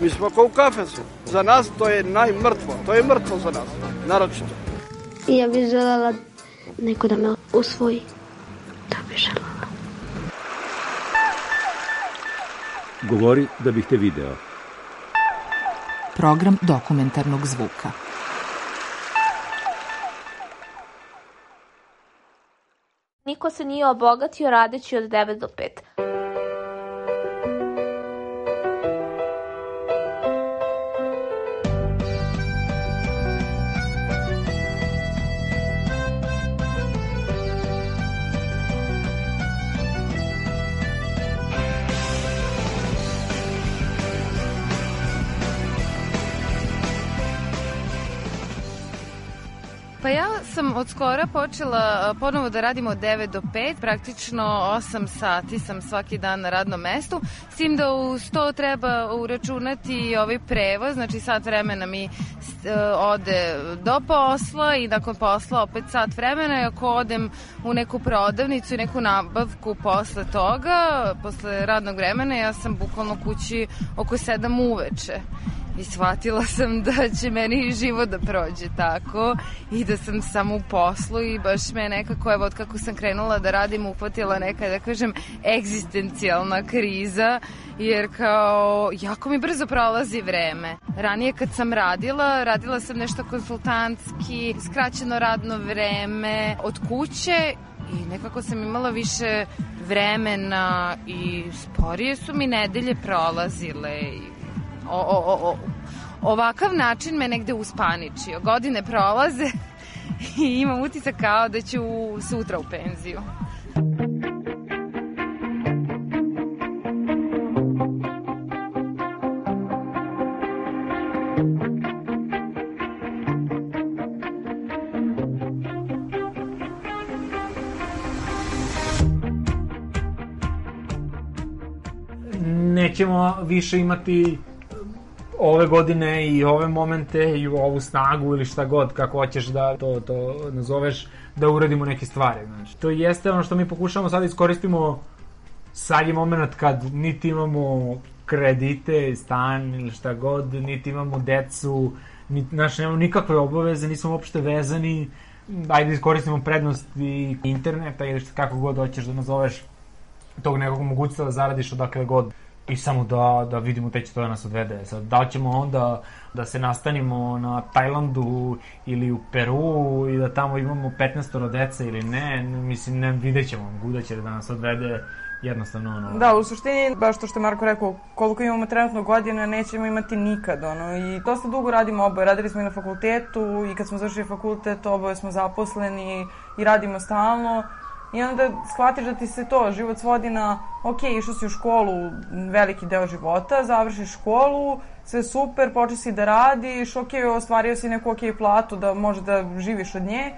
Mi smo kao u kafesu. Za nas to je najmrtvo. To je mrtvo za nas. Naročito. I ja bih želela neko da me usvoji. To bih želela. Govori da bih te video. Program dokumentarnog zvuka. Niko se nije obogatio radeći od 9 do 5. sam od skora počela uh, ponovo da radim od 9 do 5, praktično 8 sati sam svaki dan na radnom mestu, s tim da uz to treba uračunati ovaj prevoz, znači sat vremena mi uh, ode do posla i nakon posla opet sat vremena i ako odem u neku prodavnicu i neku nabavku posle toga, posle radnog vremena, ja sam bukvalno kući oko 7 uveče i shvatila sam da će meni život da prođe tako i da sam samo u poslu i baš me nekako, evo od kako sam krenula da radim, uhvatila neka, da kažem, egzistencijalna kriza, jer kao, jako mi brzo prolazi vreme. Ranije kad sam radila, radila sam nešto konsultantski, skraćeno radno vreme od kuće i nekako sam imala više vremena i sporije su mi nedelje prolazile i o, o, o, o, ovakav način me negde uspaničio. Godine prolaze i imam utisak kao da ću sutra u penziju. nećemo više imati ove godine i ove momente i ovu snagu ili šta god kako hoćeš da to, to nazoveš da uradimo neke stvari znači. to jeste ono što mi pokušamo sad da iskoristimo sad je moment kad niti imamo kredite, stan ili šta god, niti imamo decu, niti, znači nemamo nikakve obaveze, nismo uopšte vezani, ajde iskoristimo prednost i interneta ili šta kako god hoćeš da nazoveš tog nekog mogućstva da zaradiš odakle god i samo da, da vidimo gde će to da nas odvede. Sad, da ćemo onda da se nastanimo na Tajlandu ili u Peru i da tamo imamo 15 dece ili ne, mislim, ne, vidjet ćemo, kuda će da nas odvede jednostavno ono... Da, u suštini, baš to što je Marko rekao, koliko imamo trenutno godina, nećemo imati nikad, ono, i dosta dugo radimo oboje, radili smo i na fakultetu i kad smo završili fakultet, oboje smo zaposleni i radimo stalno, I onda shvatiš da ti se to, život svodi na, ok, išao si u školu veliki deo života, završiš školu, sve super, počeš si da radiš, ok, ostvario si neku ok platu da može da živiš od nje,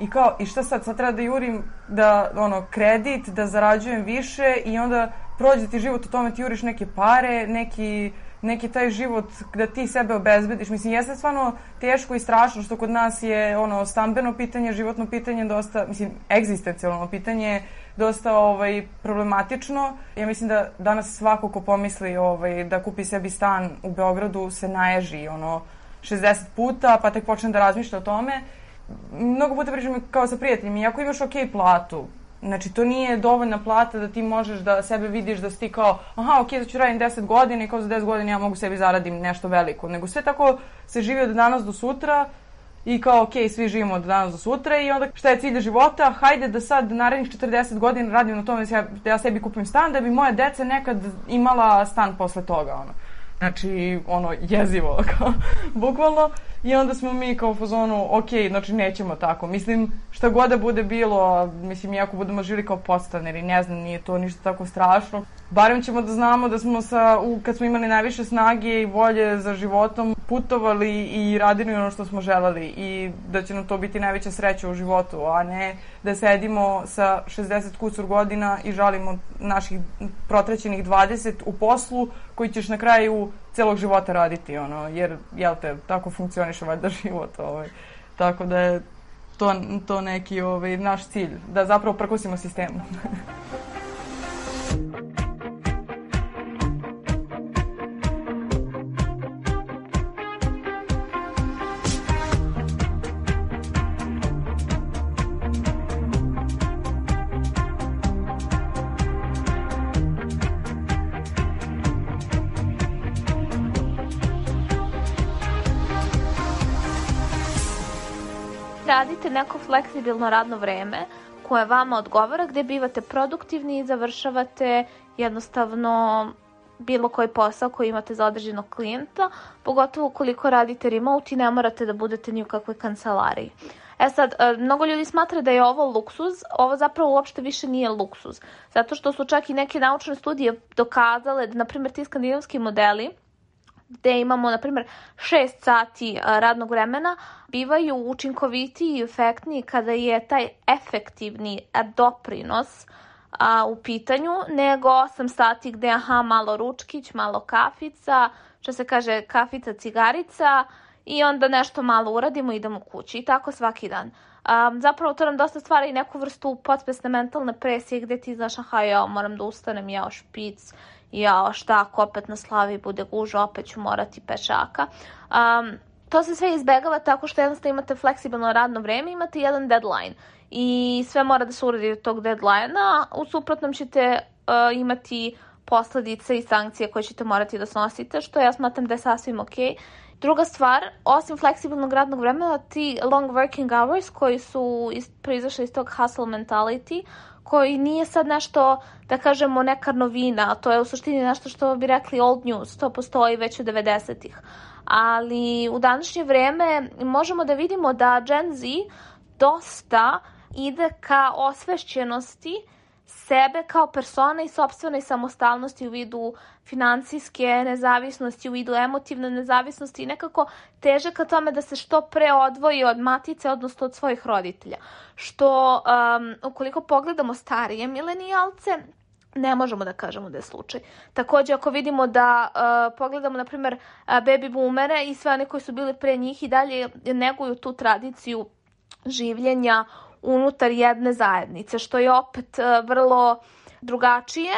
I kao, i šta sad, sad treba da jurim da, ono, kredit, da zarađujem više i onda prođe ti život u tome, ti juriš neke pare, neki, neki taj život da ti sebe obezbediš. Mislim, jeste stvarno teško i strašno što kod nas je ono stambeno pitanje, životno pitanje dosta, mislim, egzistencijalno pitanje dosta ovaj, problematično. Ja mislim da danas svako ko pomisli ovaj, da kupi sebi stan u Beogradu se naježi ono 60 puta, pa tek počne da razmišlja o tome. Mnogo puta pričam kao sa prijateljima, iako imaš ok platu, Znači, to nije dovoljna plata da ti možeš da sebe vidiš da si ti kao, aha, ok, da ću radim 10 godina i kao za 10 godina ja mogu sebi zaradim nešto veliko. Nego sve tako se živi od danas do sutra i kao, ok, svi živimo od danas do sutra i onda šta je cilj života? Hajde da sad narednih 40 godina radim na tome da ja, da ja sebi kupim stan, da bi moja deca nekad imala stan posle toga, ono. Znači, ono, jezivo, kao, bukvalno. I onda smo mi kao u fazonu, ok, znači nećemo tako. Mislim, šta god da bude bilo, mislim, iako budemo žili kao podstaneri, ne znam, nije to ništa tako strašno. Barem ćemo da znamo da smo sa, u, kad smo imali najviše snage i volje za životom, putovali i radili ono što smo želeli i da će nam to biti najveća sreća u životu, a ne da sedimo sa 60 kusur godina i žalimo naših protrećenih 20 u poslu koji ćeš na kraju celog života raditi, ono, jer, jel te, tako funkcioniše valjda život, ovaj. Tako da je to, to neki ovaj, naš cilj, da zapravo prkosimo sistemu. radite neko fleksibilno radno vreme koje vama odgovara, gde bivate produktivni i završavate jednostavno bilo koji posao koji imate za određenog klijenta, pogotovo ukoliko radite remote i ne morate da budete ni u kakvoj kancelariji. E sad, e, mnogo ljudi smatra da je ovo luksuz, ovo zapravo uopšte više nije luksuz, zato što su čak i neke naučne studije dokazale da, na primjer, ti skandinavski modeli gde imamo, na primjer, 6 sati radnog vremena, bivaju učinkovitiji i efektniji kada je taj efektivni doprinos a, u pitanju, nego 8 sati gde, aha, malo ručkić, malo kafica, što se kaže kafica, cigarica, i onda nešto malo uradimo i idemo kući. I tako svaki dan. Um, zapravo to nam dosta stvara i neku vrstu potpesne mentalne presije gde ti znaš, aha, ja moram da ustanem, ja špic, jao šta ako opet na slavi bude guža, opet ću morati pešaka. Um, to se sve izbegava tako što jednostavno imate fleksibilno radno vreme, imate jedan deadline i sve mora da se uradi od tog deadline-a, u suprotnom ćete uh, imati posledice i sankcije koje ćete morati da snosite, što ja smatram da je sasvim okej. Okay. Druga stvar, osim fleksibilnog radnog vremena, ti long working hours koji su iz, proizašli iz tog hustle mentality, koji nije sad nešto, da kažemo, neka novina, to je u suštini nešto što bi rekli old news, to postoji već u 90-ih. Ali u današnje vreme možemo da vidimo da Gen Z dosta ide ka osvešćenosti sebe kao persona i sobstvenoj samostalnosti u vidu financijske nezavisnosti, u vidu emotivne nezavisnosti i nekako teže ka tome da se što pre odvoji od matice, odnosno od svojih roditelja. Što, um, ukoliko pogledamo starije milenijalce, ne možemo da kažemo da je slučaj. Takođe, ako vidimo da uh, pogledamo, na primer, uh, baby boomere i sve one koji su bili pre njih i dalje neguju tu tradiciju življenja unutar jedne zajednice, što je opet uh, vrlo drugačije.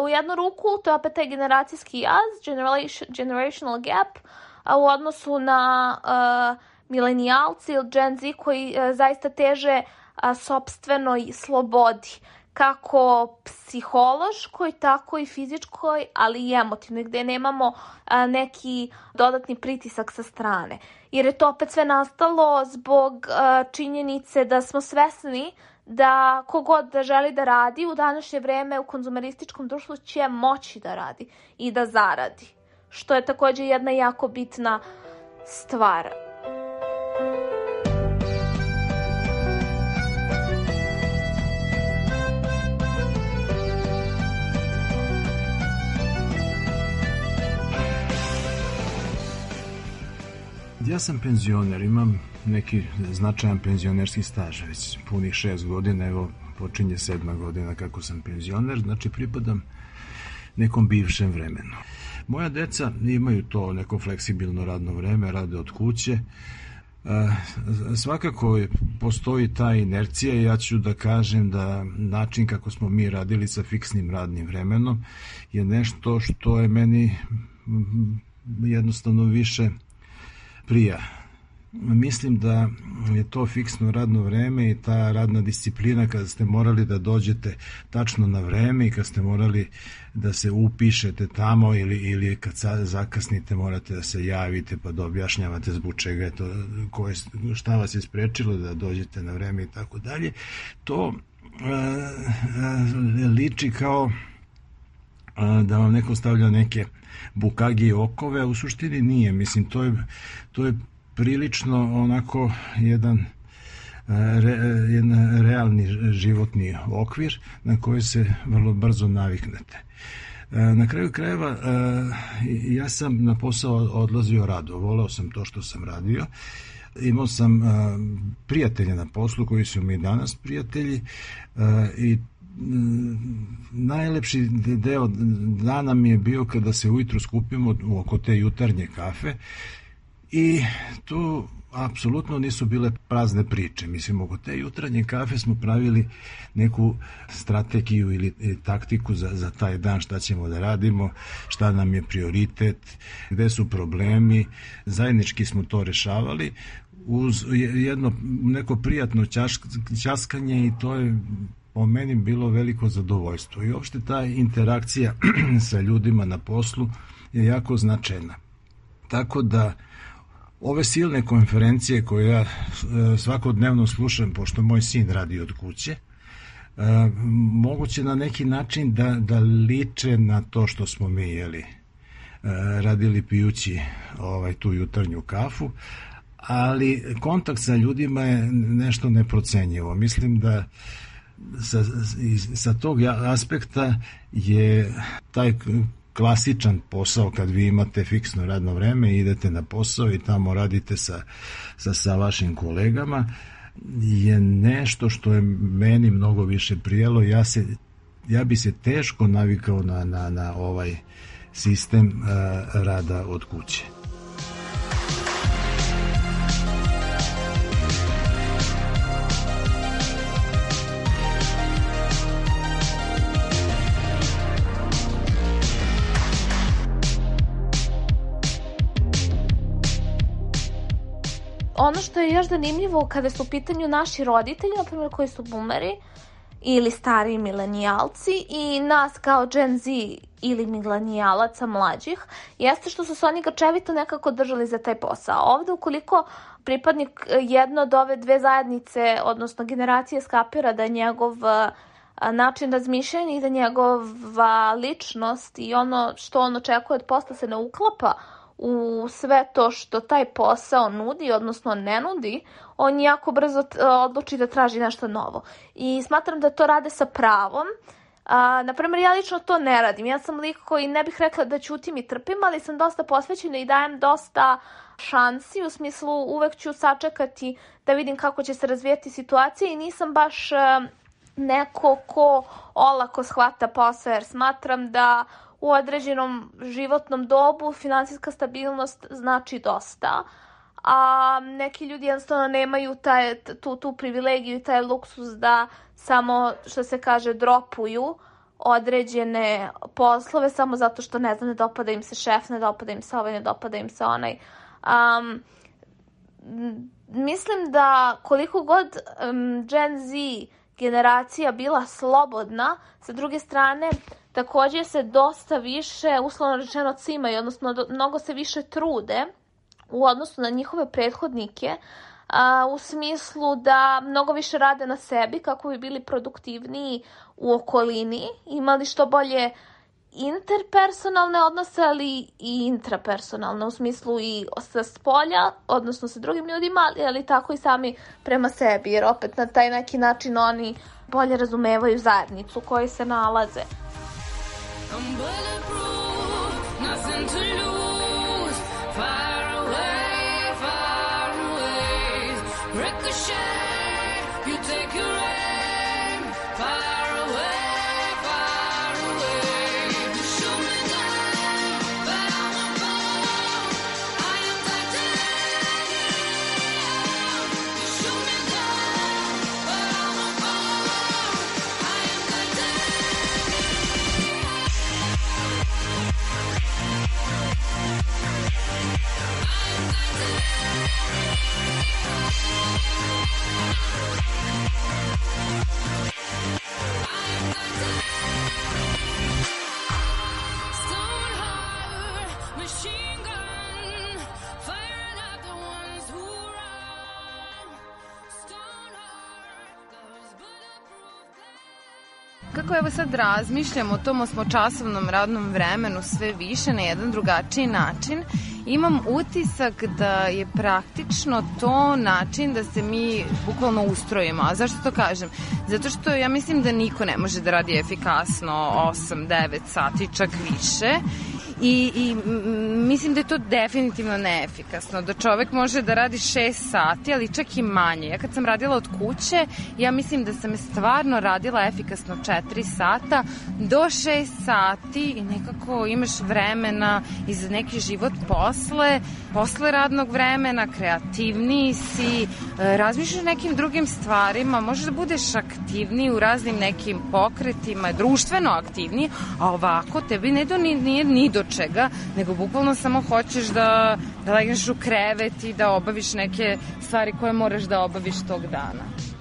U jednu ruku, to je opet taj generacijski jaz, generation, generational gap, a u odnosu na uh, milenijalci ili Gen Z koji uh, zaista teže uh, sobstvenoj slobodi kako psihološkoj, tako i fizičkoj, ali i emotivnoj, gde nemamo a, neki dodatni pritisak sa strane. Jer je to opet sve nastalo zbog a, činjenice da smo svesni da kogod da želi da radi u današnje vreme u konzumerističkom društvu će moći da radi i da zaradi. Što je takođe jedna jako bitna stvar. Ja sam penzioner, imam neki značajan penzionerski staž, već punih šest godina, evo počinje sedma godina kako sam penzioner, znači pripadam nekom bivšem vremenu. Moja deca imaju to neko fleksibilno radno vreme, rade od kuće, e, svakako postoji ta inercija ja ću da kažem da način kako smo mi radili sa fiksnim radnim vremenom je nešto što je meni jednostavno više prija. Mislim da je to fiksno radno vreme i ta radna disciplina kada ste morali da dođete tačno na vreme i kad ste morali da se upišete tamo ili, ili kad zakasnite morate da se javite pa da objašnjavate zbog čega je to, koje, šta vas je sprečilo da dođete na vreme i tako dalje. To e, liči kao da vam neko stavlja neke bukagi okove, u suštini nije. Mislim, to je, to je prilično onako jedan re, jedan realni životni okvir na koji se vrlo brzo naviknete. Na kraju krajeva ja sam na posao odlazio rado, voleo sam to što sam radio. Imao sam prijatelje na poslu koji su mi danas prijatelji i najlepši deo dana mi je bio kada se ujutru skupimo oko te jutarnje kafe i tu apsolutno nisu bile prazne priče. Mislim, oko te jutarnje kafe smo pravili neku strategiju ili taktiku za, za taj dan, šta ćemo da radimo, šta nam je prioritet, gde su problemi. Zajednički smo to rešavali uz jedno neko prijatno ćaskanje i to je po meni bilo veliko zadovoljstvo. I uopšte ta interakcija sa ljudima na poslu je jako značajna. Tako da ove silne konferencije koje ja e, svakodnevno slušam, pošto moj sin radi od kuće, e, moguće na neki način da, da liče na to što smo mi jeli e, radili pijući ovaj, tu jutarnju kafu, ali kontakt sa ljudima je nešto neprocenjivo. Mislim da sa, sa tog aspekta je taj klasičan posao kad vi imate fiksno radno vreme idete na posao i tamo radite sa, sa, sa vašim kolegama je nešto što je meni mnogo više prijelo. Ja se ja bi se teško navikao na, na, na ovaj sistem uh, rada od kuće ono što je još zanimljivo kada su u pitanju naši roditelji, na primjer koji su bumeri ili stari milenijalci i nas kao Gen Z ili milenijalaca mlađih, jeste što su se oni gačevito nekako držali za taj posao. Ovde ukoliko pripadnik jedno od ove dve zajednice, odnosno generacije skapira da njegov način razmišljanja i da njegova ličnost i ono što on očekuje od posla se ne uklapa u sve to što taj posao nudi, odnosno ne nudi, on jako brzo odluči da traži nešto novo. I smatram da to rade sa pravom. A, naprimer, ja lično to ne radim. Ja sam lik koji ne bih rekla da ćutim i trpim, ali sam dosta posvećena i dajem dosta šansi, u smislu uvek ću sačekati da vidim kako će se razvijeti situacija i nisam baš neko ko olako shvata posao, jer smatram da u određenom životnom dobu finansijska stabilnost znači dosta, a neki ljudi jednostavno nemaju taj, tu, tu privilegiju i taj luksus da samo, što se kaže, dropuju određene poslove samo zato što, ne znam, ne dopada im se šef, ne dopada im se ovaj, ne dopada im se onaj. Um, mislim da koliko god um, Gen Z generacija bila slobodna, sa druge strane, takođe se dosta više, uslovno rečeno, cimaju, odnosno mnogo se više trude u odnosu na njihove prethodnike, a, u smislu da mnogo više rade na sebi kako bi bili produktivniji u okolini, imali što bolje interpersonalne odnose, ali i intrapersonalne, u smislu i sa spolja, odnosno sa drugim ljudima, ali, ali tako i sami prema sebi, jer opet na taj neki način oni bolje razumevaju zajednicu u kojoj se nalaze. I'm bulletproof, nothing to lose. Nekako evo sad razmišljam o tom osmočasovnom radnom vremenu sve više na jedan drugačiji način, imam utisak da je praktično to način da se mi bukvalno ustrojimo. A zašto to kažem? Zato što ja mislim da niko ne može da radi efikasno 8-9 sati, čak više I, i mislim da je to definitivno neefikasno, da čovek može da radi 6 sati, ali čak i manje. Ja kad sam radila od kuće, ja mislim da sam stvarno radila efikasno 4 sata do 6 sati i nekako imaš vremena i za neki život posle, posle radnog vremena, kreativniji si, e, razmišljaš o nekim drugim stvarima, možeš da budeš aktivniji u raznim nekim pokretima, društveno aktivniji, a ovako tebi ne do, nije ni do čega, nego bukvalno samo hoćeš da, da legneš u krevet i da obaviš neke stvari koje moraš da obaviš tog dana.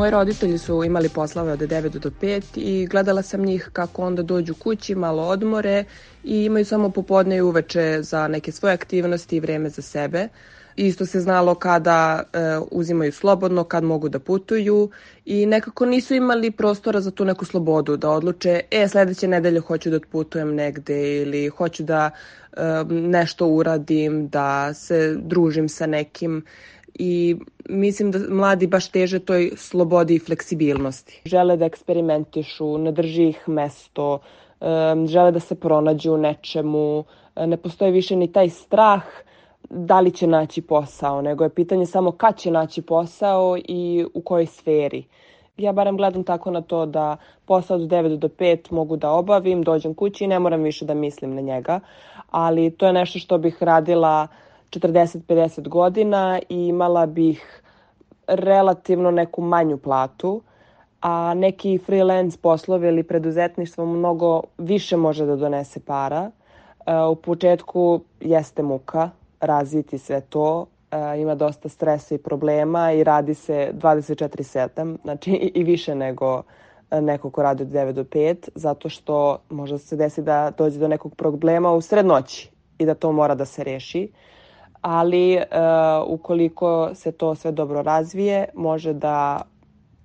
Moji roditelji su imali poslove od 9 do 5 i gledala sam njih kako onda dođu kući, malo odmore i imaju samo popodne i uveče za neke svoje aktivnosti i vreme za sebe. Isto se znalo kada e, uzimaju slobodno, kad mogu da putuju i nekako nisu imali prostora za tu neku slobodu, da odluče, e, sledeće nedelje hoću da otputujem negde ili hoću da e, nešto uradim, da se družim sa nekim i mislim da mladi baš teže toj slobodi i fleksibilnosti. Žele da eksperimentišu, ne drži ih mesto, žele da se pronađu u nečemu, ne postoji više ni taj strah da li će naći posao, nego je pitanje samo kad će naći posao i u kojoj sferi. Ja barem gledam tako na to da posao od 9 do 5 mogu da obavim, dođem kući i ne moram više da mislim na njega, ali to je nešto što bih radila uh, 40-50 godina i imala bih relativno neku manju platu, a neki freelance poslovi ili preduzetništvo mnogo više može da donese para. E, u početku jeste muka razviti sve to, e, ima dosta stresa i problema i radi se 24-7, znači i više nego neko ko radi od 9 do 5, zato što možda se desi da dođe do nekog problema u srednoći i da to mora da se reši ali uh, ukoliko se to sve dobro razvije, može da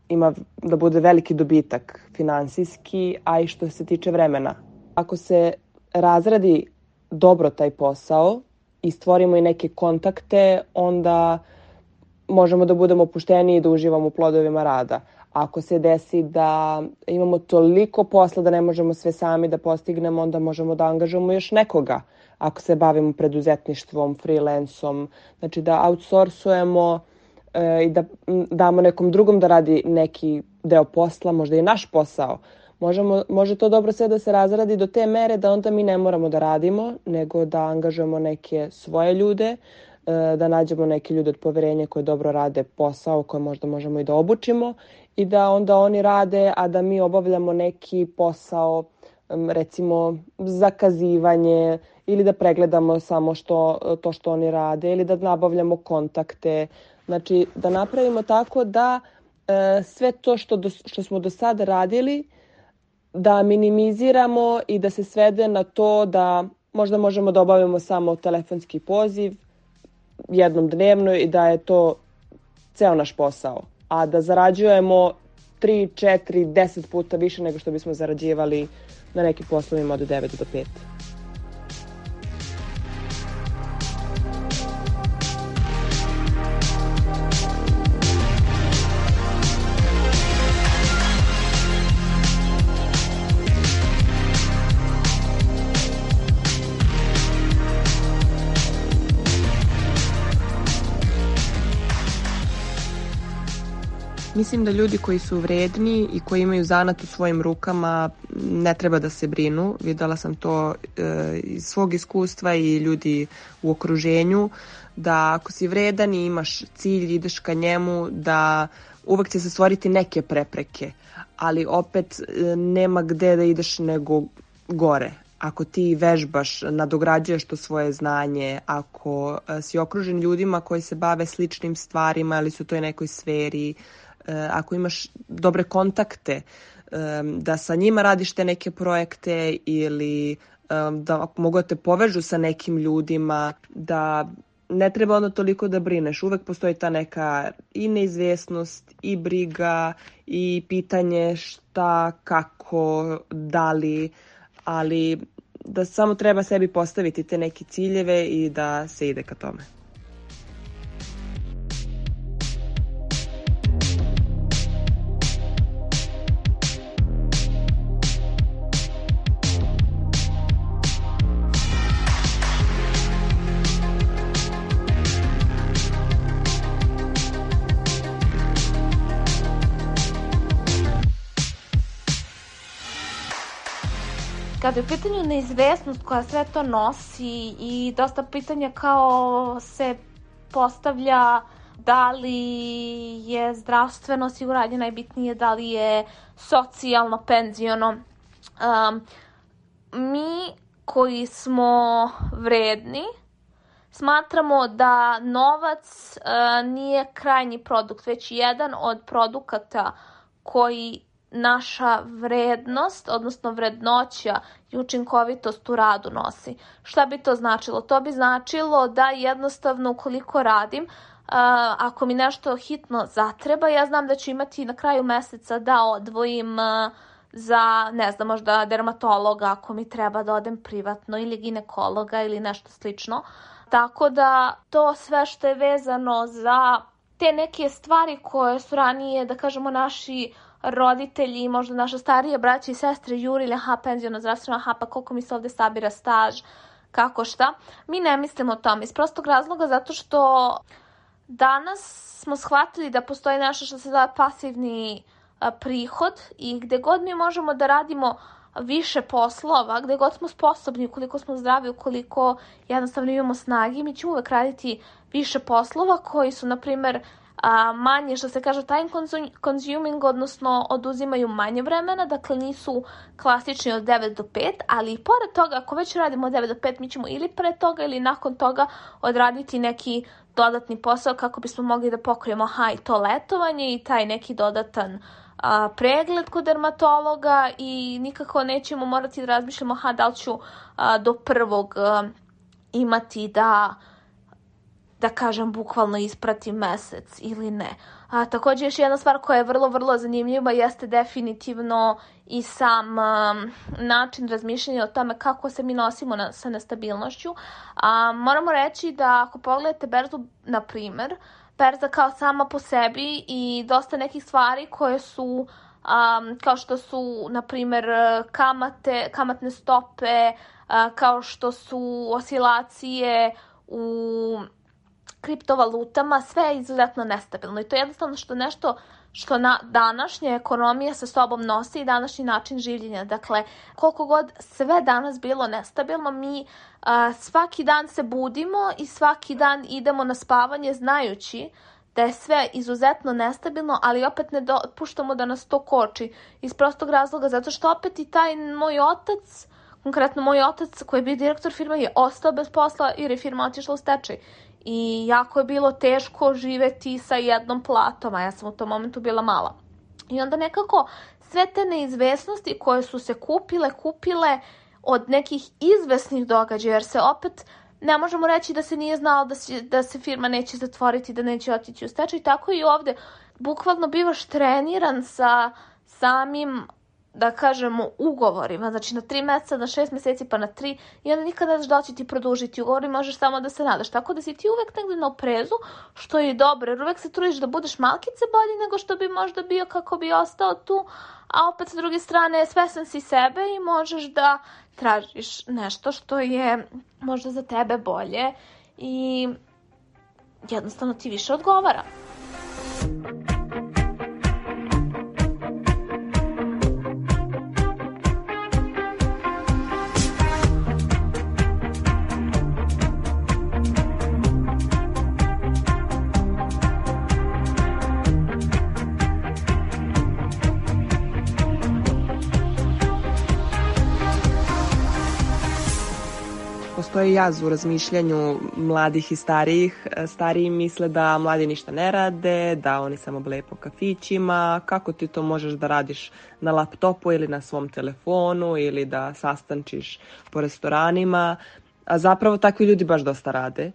ima da bude veliki dobitak finansijski, a i što se tiče vremena. Ako se razradi dobro taj posao i stvorimo i neke kontakte, onda možemo da budemo opušteni i da uživamo u plodovima rada. Ako se desi da imamo toliko posla da ne možemo sve sami da postignemo, onda možemo da angažujemo još nekoga ako se bavimo preduzetništvom, freelancom, znači da outsourcujemo e, i da damo nekom drugom da radi neki deo posla, možda i naš posao. Možemo, može to dobro sve da se razradi do te mere da onda mi ne moramo da radimo, nego da angažujemo neke svoje ljude, e, da nađemo neke ljude od poverenja koje dobro rade posao koje možda možemo i da obučimo i da onda oni rade, a da mi obavljamo neki posao recimo zakazivanje ili da pregledamo samo što, to što oni rade ili da nabavljamo kontakte. Znači da napravimo tako da e, sve to što, do, što smo do sada radili da minimiziramo i da se svede na to da možda možemo da obavimo samo telefonski poziv jednom dnevno i da je to ceo naš posao. A da zarađujemo 3, 4, 10 puta više nego što bismo zarađivali na nekim poslovima od 9 do 5. Mislim da ljudi koji su vredni i koji imaju zanat u svojim rukama ne treba da se brinu. Videla sam to e, iz svog iskustva i ljudi u okruženju da ako si vredan i imaš cilj, ideš ka njemu, da uvek će se stvoriti neke prepreke, ali opet e, nema gde da ideš nego gore. Ako ti vežbaš, nadograđuješ to svoje znanje, ako e, si okružen ljudima koji se bave sličnim stvarima ili su u toj nekoj sferi, e, ako imaš dobre kontakte, da sa njima radiš te neke projekte ili da mogu da te povežu sa nekim ljudima, da ne treba ono toliko da brineš. Uvek postoji ta neka i neizvesnost, i briga, i pitanje šta, kako, da li, ali da samo treba sebi postaviti te neke ciljeve i da se ide ka tome. U pitanju neizvesnost koja sve to nosi i dosta pitanja kao se postavlja da li je zdravstveno osiguranje najbitnije, da li je socijalno, penziono. Um, mi koji smo vredni, smatramo da novac uh, nije krajnji produkt, već jedan od produkata koji naša vrednost, odnosno vrednoća i učinkovitost u radu nosi. Šta bi to značilo? To bi značilo da jednostavno ukoliko radim, ako mi nešto hitno zatreba, ja znam da ću imati na kraju meseca da odvojim za, ne znam, možda dermatologa ako mi treba da odem privatno ili ginekologa ili nešto slično. Tako da to sve što je vezano za te neke stvari koje su ranije, da kažemo, naši roditelji, možda naša starija braća i sestre jurili, aha, penzijona zdravstvena, aha, pa koliko mi se ovde sabira staž, kako šta. Mi ne mislimo o tome iz prostog razloga zato što danas smo shvatili da postoji nešto što se zove pasivni prihod i gde god mi možemo da radimo više poslova, gde god smo sposobni, ukoliko smo zdravi, ukoliko jednostavno imamo snagi, mi ćemo uvek raditi više poslova koji su, na primer, a, manje, što se kaže time consuming, odnosno oduzimaju manje vremena, dakle nisu klasični od 9 do 5, ali i pored toga, ako već radimo od 9 do 5, mi ćemo ili pre toga ili nakon toga odraditi neki dodatni posao kako bismo mogli da pokrijemo ha i to letovanje i taj neki dodatan a, pregled kod dermatologa i nikako nećemo morati da razmišljamo ha da li ću a, do prvog a, imati da da kažem, bukvalno isprati mesec ili ne. A, takođe, još jedna stvar koja je vrlo, vrlo zanimljiva jeste definitivno i sam um, način razmišljanja o tome kako se mi nosimo na, sa nestabilnošću. A, moramo reći da ako pogledate berzu, na primer, berza kao sama po sebi i dosta nekih stvari koje su um, kao što su, na primer, kamate, kamatne stope, uh, kao što su osilacije u kriptovalutama, sve je izuzetno nestabilno i to je jednostavno što nešto što na današnja ekonomija sa sobom nosi i današnji način življenja. Dakle, koliko god sve danas bilo nestabilno, mi a, svaki dan se budimo i svaki dan idemo na spavanje znajući da je sve izuzetno nestabilno, ali opet ne dopuštamo da nas to koči iz prostog razloga, zato što opet i taj moj otac, konkretno moj otac koji je bio direktor firme je ostao bez posla jer je firma otišla u stečaj i jako je bilo teško živeti sa jednom platom, a ja sam u tom momentu bila mala. I onda nekako sve te neizvesnosti koje su se kupile, kupile od nekih izvesnih događaja, jer se opet ne možemo reći da se nije znalo da se, da se firma neće zatvoriti, da neće otići u stečaj. Tako i ovde, bukvalno bivaš treniran sa samim da kažemo, ugovorima, znači na tri meseca, na šest meseci, pa na tri, i onda nikada ne znaš da će ti produžiti ugovor i možeš samo da se nadaš. Tako da si ti uvek negde na oprezu, što je dobro, jer uvek se trudiš da budeš malkice bolji nego što bi možda bio kako bi ostao tu, a opet sa druge strane svesan si sebe i možeš da tražiš nešto što je možda za tebe bolje i jednostavno ti više odgovara. Postoji jaz u razmišljanju mladih i starijih. Stariji misle da mladi ništa ne rade, da oni samo bleje po kafićima, kako ti to možeš da radiš na laptopu ili na svom telefonu ili da sastančiš po restoranima, a zapravo takvi ljudi baš dosta rade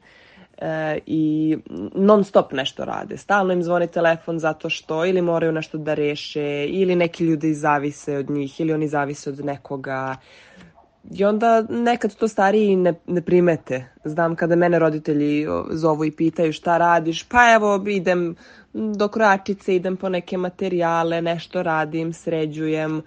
e, i non stop nešto rade. Stalno im zvoni telefon zato što ili moraju nešto da reše ili neki ljudi zavise od njih ili oni zavise od nekoga. I onda nekad to stariji ne, ne primete. Znam kada mene roditelji zovu i pitaju šta radiš, pa evo idem do krojačice, idem po neke materijale, nešto radim, sređujem.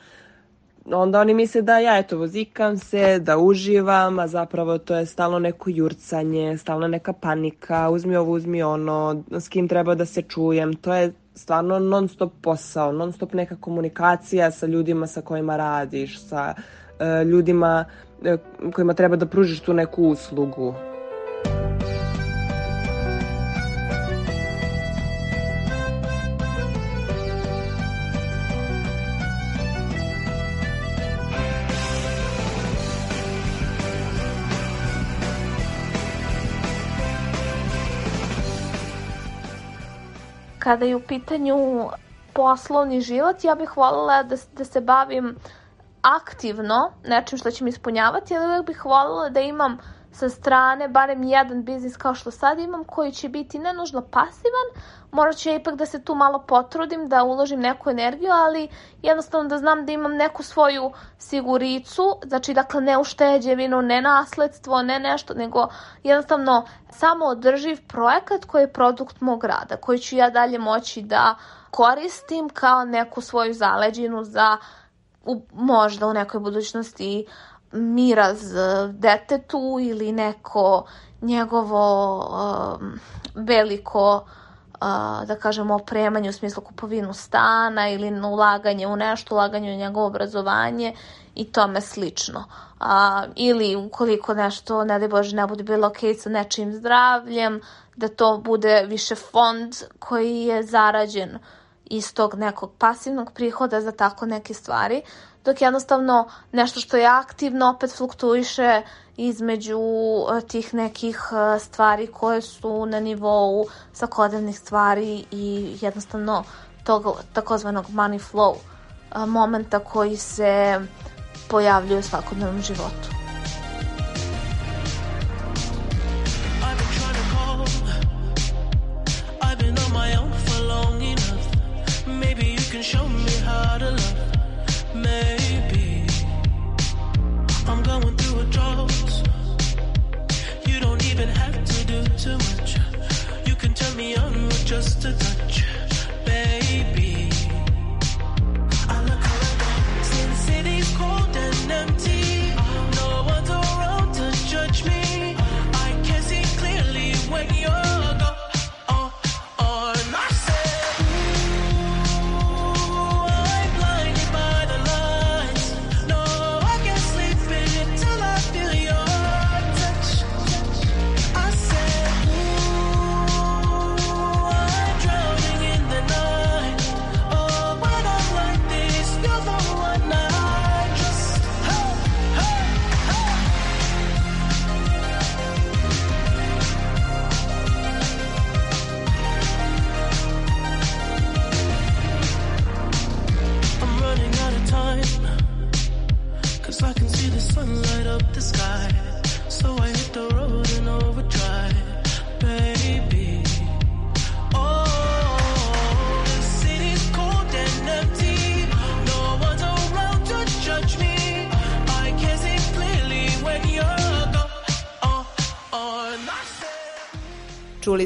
Onda oni misle da ja eto vozikam se, da uživam, a zapravo to je stalno neko jurcanje, stalno neka panika, uzmi ovo, uzmi ono, s kim treba da se čujem. To je stvarno non stop posao, non stop neka komunikacija sa ljudima sa kojima radiš, sa ljudima e, kojima treba da pružiš tu neku uslugu. Kada je u pitanju poslovni život, ja bih voljela da, da se bavim aktivno nečim što će mi ispunjavati, ali uvek bih voljela da imam sa strane barem jedan biznis kao što sad imam koji će biti ne nužno pasivan, morat ću ja ipak da se tu malo potrudim, da uložim neku energiju, ali jednostavno da znam da imam neku svoju siguricu, znači dakle ne ušteđevinu, ne nasledstvo, ne nešto, nego jednostavno samo održiv projekat koji je produkt mog rada, koji ću ja dalje moći da koristim kao neku svoju zaleđinu za u, možda u nekoj budućnosti miraz detetu ili neko njegovo um, veliko uh, da kažemo opremanje u smislu kupovinu stana ili ulaganje u nešto, ulaganje u njegovo obrazovanje i tome slično. A, ili ukoliko nešto, ne daj Bože, ne bude bilo ok sa nečim zdravljem, da to bude više fond koji je zarađen uh, iz tog nekog pasivnog prihoda za tako neke stvari, dok jednostavno nešto što je aktivno opet fluktuiše između e, tih nekih e, stvari koje su na nivou svakodnevnih stvari i jednostavno tog takozvanog money flow e, momenta koji se pojavljuje u svakodnevnom životu. I've been on my own can show me how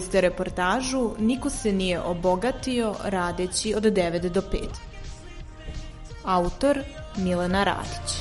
ste reportažu Niko se nije obogatio radeći od 9 do 5. Autor Milena Radić.